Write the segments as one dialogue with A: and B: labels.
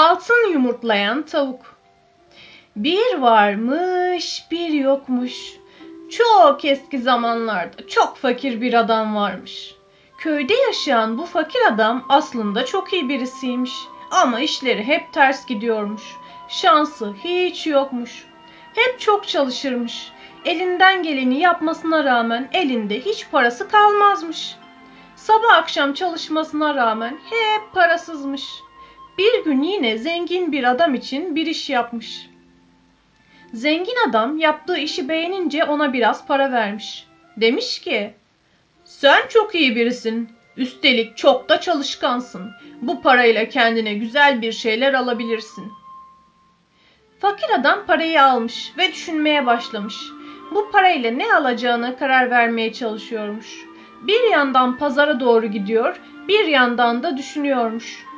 A: Altın yumurtlayan tavuk. Bir varmış, bir yokmuş. Çok eski zamanlarda çok fakir bir adam varmış. Köyde yaşayan bu fakir adam aslında çok iyi birisiymiş. Ama işleri hep ters gidiyormuş. Şansı hiç yokmuş. Hep çok çalışırmış. Elinden geleni yapmasına rağmen elinde hiç parası kalmazmış. Sabah akşam çalışmasına rağmen hep parasızmış. Bir gün yine zengin bir adam için bir iş yapmış. Zengin adam yaptığı işi beğenince ona biraz para vermiş. Demiş ki, sen çok iyi birisin. Üstelik çok da çalışkansın. Bu parayla kendine güzel bir şeyler alabilirsin. Fakir adam parayı almış ve düşünmeye başlamış. Bu parayla ne alacağını karar vermeye çalışıyormuş. Bir yandan pazara doğru gidiyor, bir yandan da düşünüyormuş.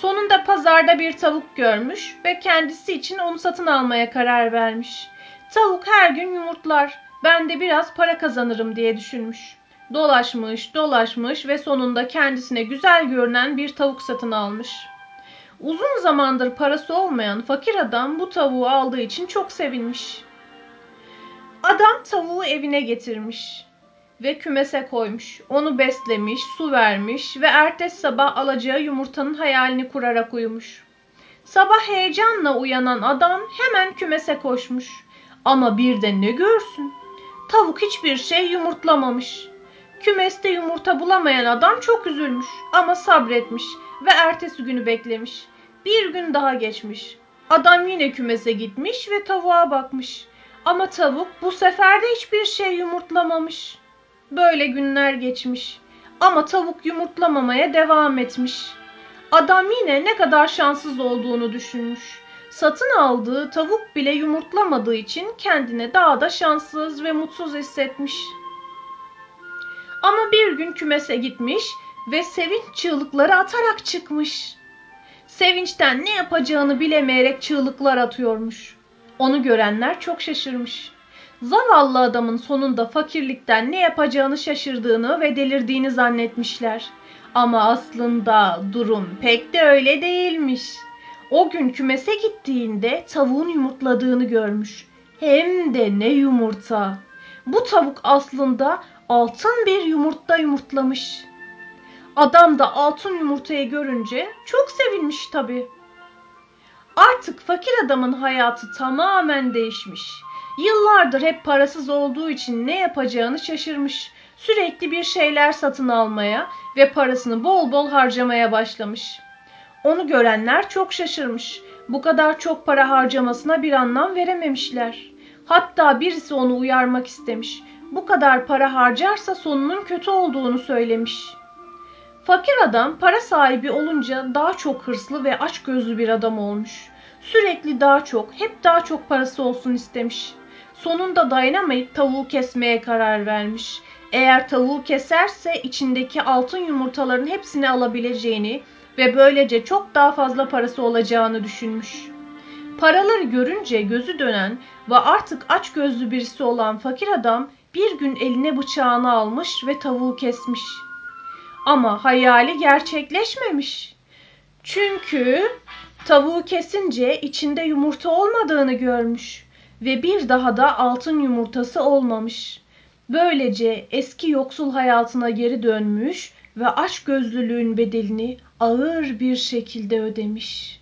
A: Sonunda pazarda bir tavuk görmüş ve kendisi için onu satın almaya karar vermiş. Tavuk her gün yumurtlar. Ben de biraz para kazanırım diye düşünmüş. Dolaşmış, dolaşmış ve sonunda kendisine güzel görünen bir tavuk satın almış. Uzun zamandır parası olmayan fakir adam bu tavuğu aldığı için çok sevinmiş. Adam tavuğu evine getirmiş ve kümese koymuş. Onu beslemiş, su vermiş ve ertesi sabah alacağı yumurtanın hayalini kurarak uyumuş. Sabah heyecanla uyanan adam hemen kümese koşmuş. Ama bir de ne görsün? Tavuk hiçbir şey yumurtlamamış. Kümeste yumurta bulamayan adam çok üzülmüş ama sabretmiş ve ertesi günü beklemiş. Bir gün daha geçmiş. Adam yine kümese gitmiş ve tavuğa bakmış. Ama tavuk bu sefer de hiçbir şey yumurtlamamış. Böyle günler geçmiş. Ama tavuk yumurtlamamaya devam etmiş. Adam yine ne kadar şanssız olduğunu düşünmüş. Satın aldığı tavuk bile yumurtlamadığı için kendine daha da şanssız ve mutsuz hissetmiş. Ama bir gün kümese gitmiş ve sevinç çığlıkları atarak çıkmış. Sevinçten ne yapacağını bilemeyerek çığlıklar atıyormuş. Onu görenler çok şaşırmış. Zavallı adamın sonunda fakirlikten ne yapacağını şaşırdığını ve delirdiğini zannetmişler. Ama aslında durum pek de öyle değilmiş. O gün kümese gittiğinde tavuğun yumurtladığını görmüş. Hem de ne yumurta. Bu tavuk aslında altın bir yumurta yumurtlamış. Adam da altın yumurtayı görünce çok sevinmiş tabii. Artık fakir adamın hayatı tamamen değişmiş. Yıllardır hep parasız olduğu için ne yapacağını şaşırmış. Sürekli bir şeyler satın almaya ve parasını bol bol harcamaya başlamış. Onu görenler çok şaşırmış. Bu kadar çok para harcamasına bir anlam verememişler. Hatta birisi onu uyarmak istemiş. Bu kadar para harcarsa sonunun kötü olduğunu söylemiş. Fakir adam para sahibi olunca daha çok hırslı ve açgözlü bir adam olmuş. Sürekli daha çok, hep daha çok parası olsun istemiş. Sonunda dayanamayıp tavuğu kesmeye karar vermiş. Eğer tavuğu keserse içindeki altın yumurtaların hepsini alabileceğini ve böylece çok daha fazla parası olacağını düşünmüş. Paraları görünce gözü dönen ve artık aç gözlü birisi olan fakir adam bir gün eline bıçağını almış ve tavuğu kesmiş. Ama hayali gerçekleşmemiş. Çünkü tavuğu kesince içinde yumurta olmadığını görmüş ve bir daha da altın yumurtası olmamış. Böylece eski yoksul hayatına geri dönmüş ve aç gözlülüğün bedelini ağır bir şekilde ödemiş.